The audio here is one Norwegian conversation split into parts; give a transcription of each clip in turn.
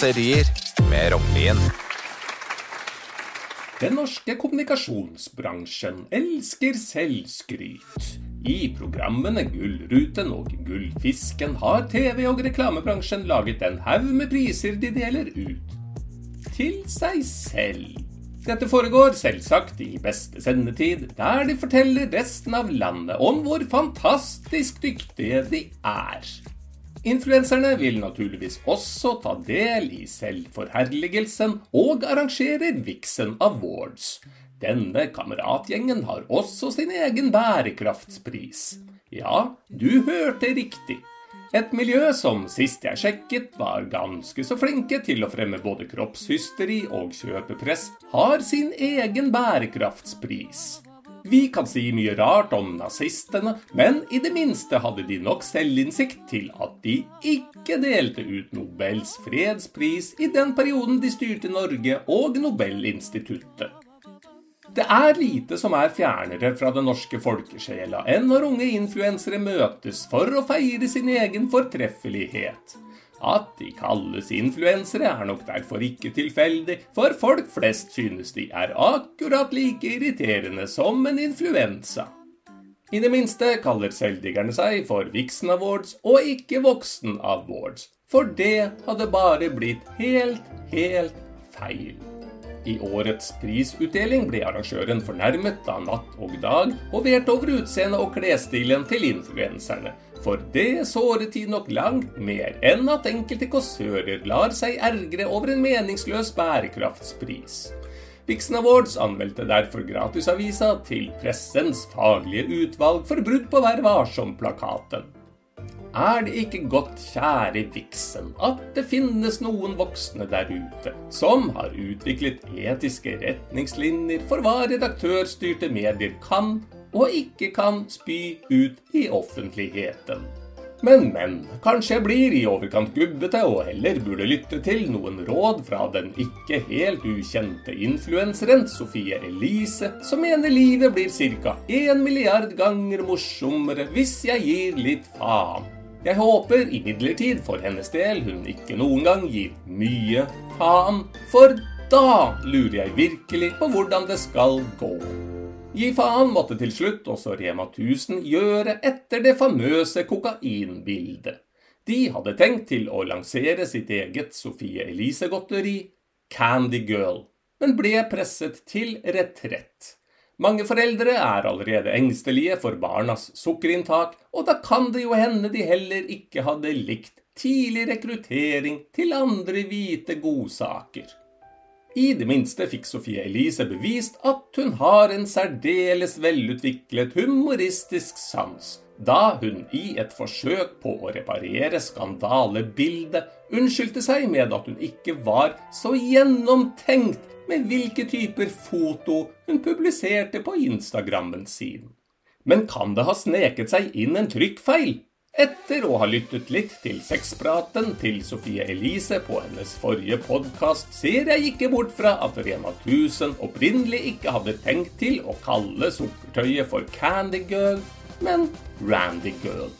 Raserier med Rognlien. Den norske kommunikasjonsbransjen elsker selvskryt. I programmene Gullruten og Gullfisken har TV- og reklamebransjen laget en haug med priser de deler ut. Til seg selv. Dette foregår selvsagt i beste sendetid, der de forteller resten av landet om hvor fantastisk dyktige de er. Influenserne vil naturligvis også ta del i selvforherligelsen og arrangerer Vixen Awards. Denne kameratgjengen har også sin egen bærekraftspris. Ja, du hørte riktig. Et miljø som sist jeg sjekket var ganske så flinke til å fremme både kroppshysteri og kjøpepress, har sin egen bærekraftspris. Vi kan si mye rart om nazistene, men i det minste hadde de nok selvinnsikt til at de ikke delte ut Nobels fredspris i den perioden de styrte Norge og Nobelinstituttet. Det er lite som er fjernere fra den norske folkesjela enn når unge influensere møtes for å feire sin egen fortreffelighet. At de kalles influensere er nok derfor ikke tilfeldig, for folk flest synes de er akkurat like irriterende som en influensa. I det minste kaller selvdiggerne seg for Vixen Awards og ikke Voksen Awards, for det hadde bare blitt helt, helt feil. I årets prisutdeling ble arrangøren fornærmet da Natt og Dag hoverte over utseendet og klesstilen til influenserne. For det såret de nok langt mer enn at enkelte kåsører lar seg ergre over en meningsløs bærekraftspris. Vixen Awards anmeldte derfor gratisavisa til pressens faglige utvalg for brudd på Vær varsom-plakaten. Er det ikke godt, kjære Vixen, at det finnes noen voksne der ute som har utviklet etiske retningslinjer for hva redaktørstyrte medier kan og ikke kan spy ut i offentligheten? Men, men, kanskje jeg blir i overkant gubbete og heller burde lytte til noen råd fra den ikke helt ukjente influenseren Sofie Elise, som mener livet blir ca. 1 milliard ganger morsommere hvis jeg gir litt faen. Jeg håper imidlertid for hennes del hun ikke noen gang gir mye faen, for da lurer jeg virkelig på hvordan det skal gå. Gi faen måtte til slutt også Rema 1000 gjøre etter det famøse kokainbildet. De hadde tenkt til å lansere sitt eget Sofie Elise-godteri, Candy Girl, men ble presset til retrett. Mange foreldre er allerede engstelige for barnas sukkerinntak, og da kan det jo hende de heller ikke hadde likt tidlig rekruttering til andre hvite godsaker. I det minste fikk Sofie Elise bevist at hun har en særdeles velutviklet humoristisk sans, da hun i et forsøk på å reparere skandalebildet unnskyldte seg med at hun ikke var så gjennomtenkt med hvilke typer foto hun publiserte på Instagrammen sin. Men kan det ha sneket seg inn en trykkfeil? Etter å ha lyttet litt til sexpraten til Sofie Elise på hennes forrige podkast, ser jeg ikke bort fra at Rema 1000 opprinnelig ikke hadde tenkt til å kalle sukkertøyet for Candy Girl, men Randy Girl.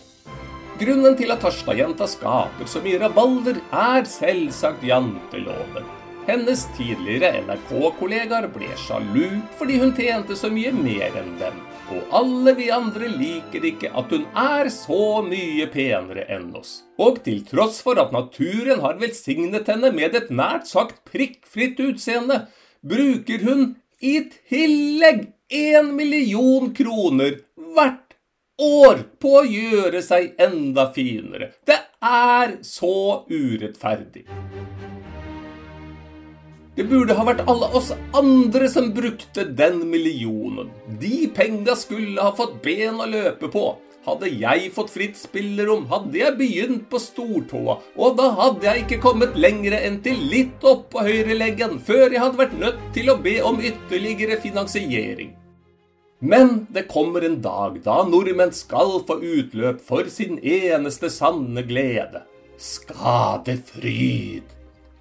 Grunnen til at Harstad-jenta skaper så mye rabalder, er selvsagt janteloven. Hennes tidligere NRK-kollegaer ble sjalu fordi hun tjente så mye mer enn dem. Og alle vi andre liker ikke at hun er så mye penere enn oss. Og til tross for at naturen har velsignet henne med et nært sagt prikkfritt utseende, bruker hun i tillegg én million kroner hvert år på å gjøre seg enda finere. Det er så urettferdig. Det burde ha vært alle oss andre som brukte den millionen. De penga skulle ha fått ben å løpe på. Hadde jeg fått fritt spillerom, hadde jeg begynt på stortåa, og da hadde jeg ikke kommet lengre enn til litt oppå høyreleggen før jeg hadde vært nødt til å be om ytterligere finansiering. Men det kommer en dag da nordmenn skal få utløp for sin eneste sanne glede. Skadefryd.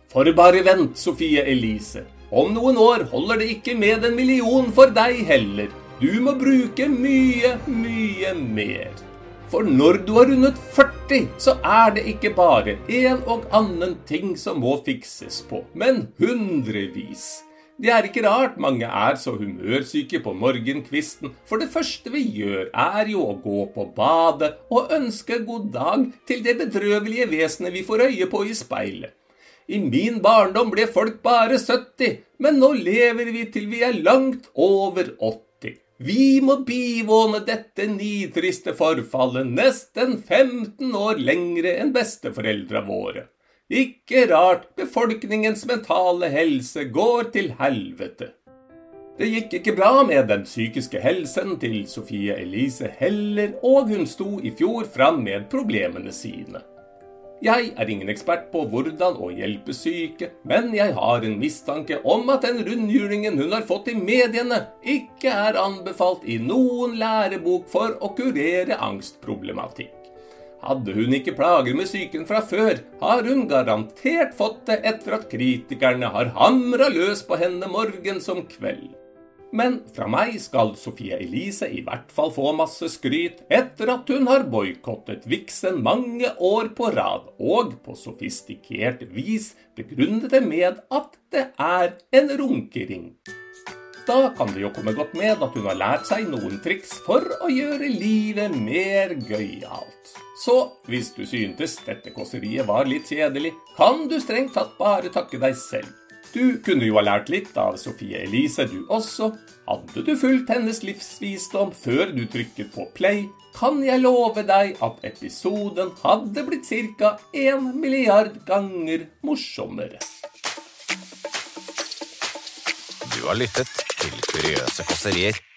For bare vent, Sofie Elise. Om noen år holder det ikke med en million for deg heller. Du må bruke mye, mye mer. For når du har rundet 40, så er det ikke bare en og annen ting som må fikses på, men hundrevis. Det er ikke rart mange er så humørsyke på morgenkvisten, for det første vi gjør er jo å gå på badet og ønske god dag til det bedrøvelige vesenet vi får øye på i speilet. I min barndom ble folk bare 70, men nå lever vi til vi er langt over 80. Vi må bivåne dette nitriste forfallet nesten 15 år lengre enn besteforeldra våre. Ikke rart befolkningens mentale helse går til helvete. Det gikk ikke bra med den psykiske helsen til Sofie Elise heller, og hun sto i fjor fram med problemene sine. Jeg er ingen ekspert på hvordan å hjelpe syke, men jeg har en mistanke om at den rundhjulingen hun har fått i mediene, ikke er anbefalt i noen lærebok for å kurere angstproblematikk. Hadde hun ikke plager med psyken fra før, har hun garantert fått det etter at kritikerne har hamra løs på henne morgen som kveld. Men fra meg skal Sofie Elise i hvert fall få masse skryt etter at hun har boikottet Vixen mange år på rad, og på sofistikert vis begrunnet det med at det er en runkering. Da kan det jo komme godt med at hun har lært seg noen triks for å gjøre livet mer gøyalt. Så hvis du syntes dette kåseriet var litt kjedelig, kan du strengt tatt bare takke deg selv. Du kunne jo ha lært litt av Sofie Elise, du også. Hadde du fulgt hennes livsvisdom før du trykket på play, kan jeg love deg at episoden hadde blitt ca. 1 milliard ganger morsommere. Du har lyttet til Kuriøse kåserier.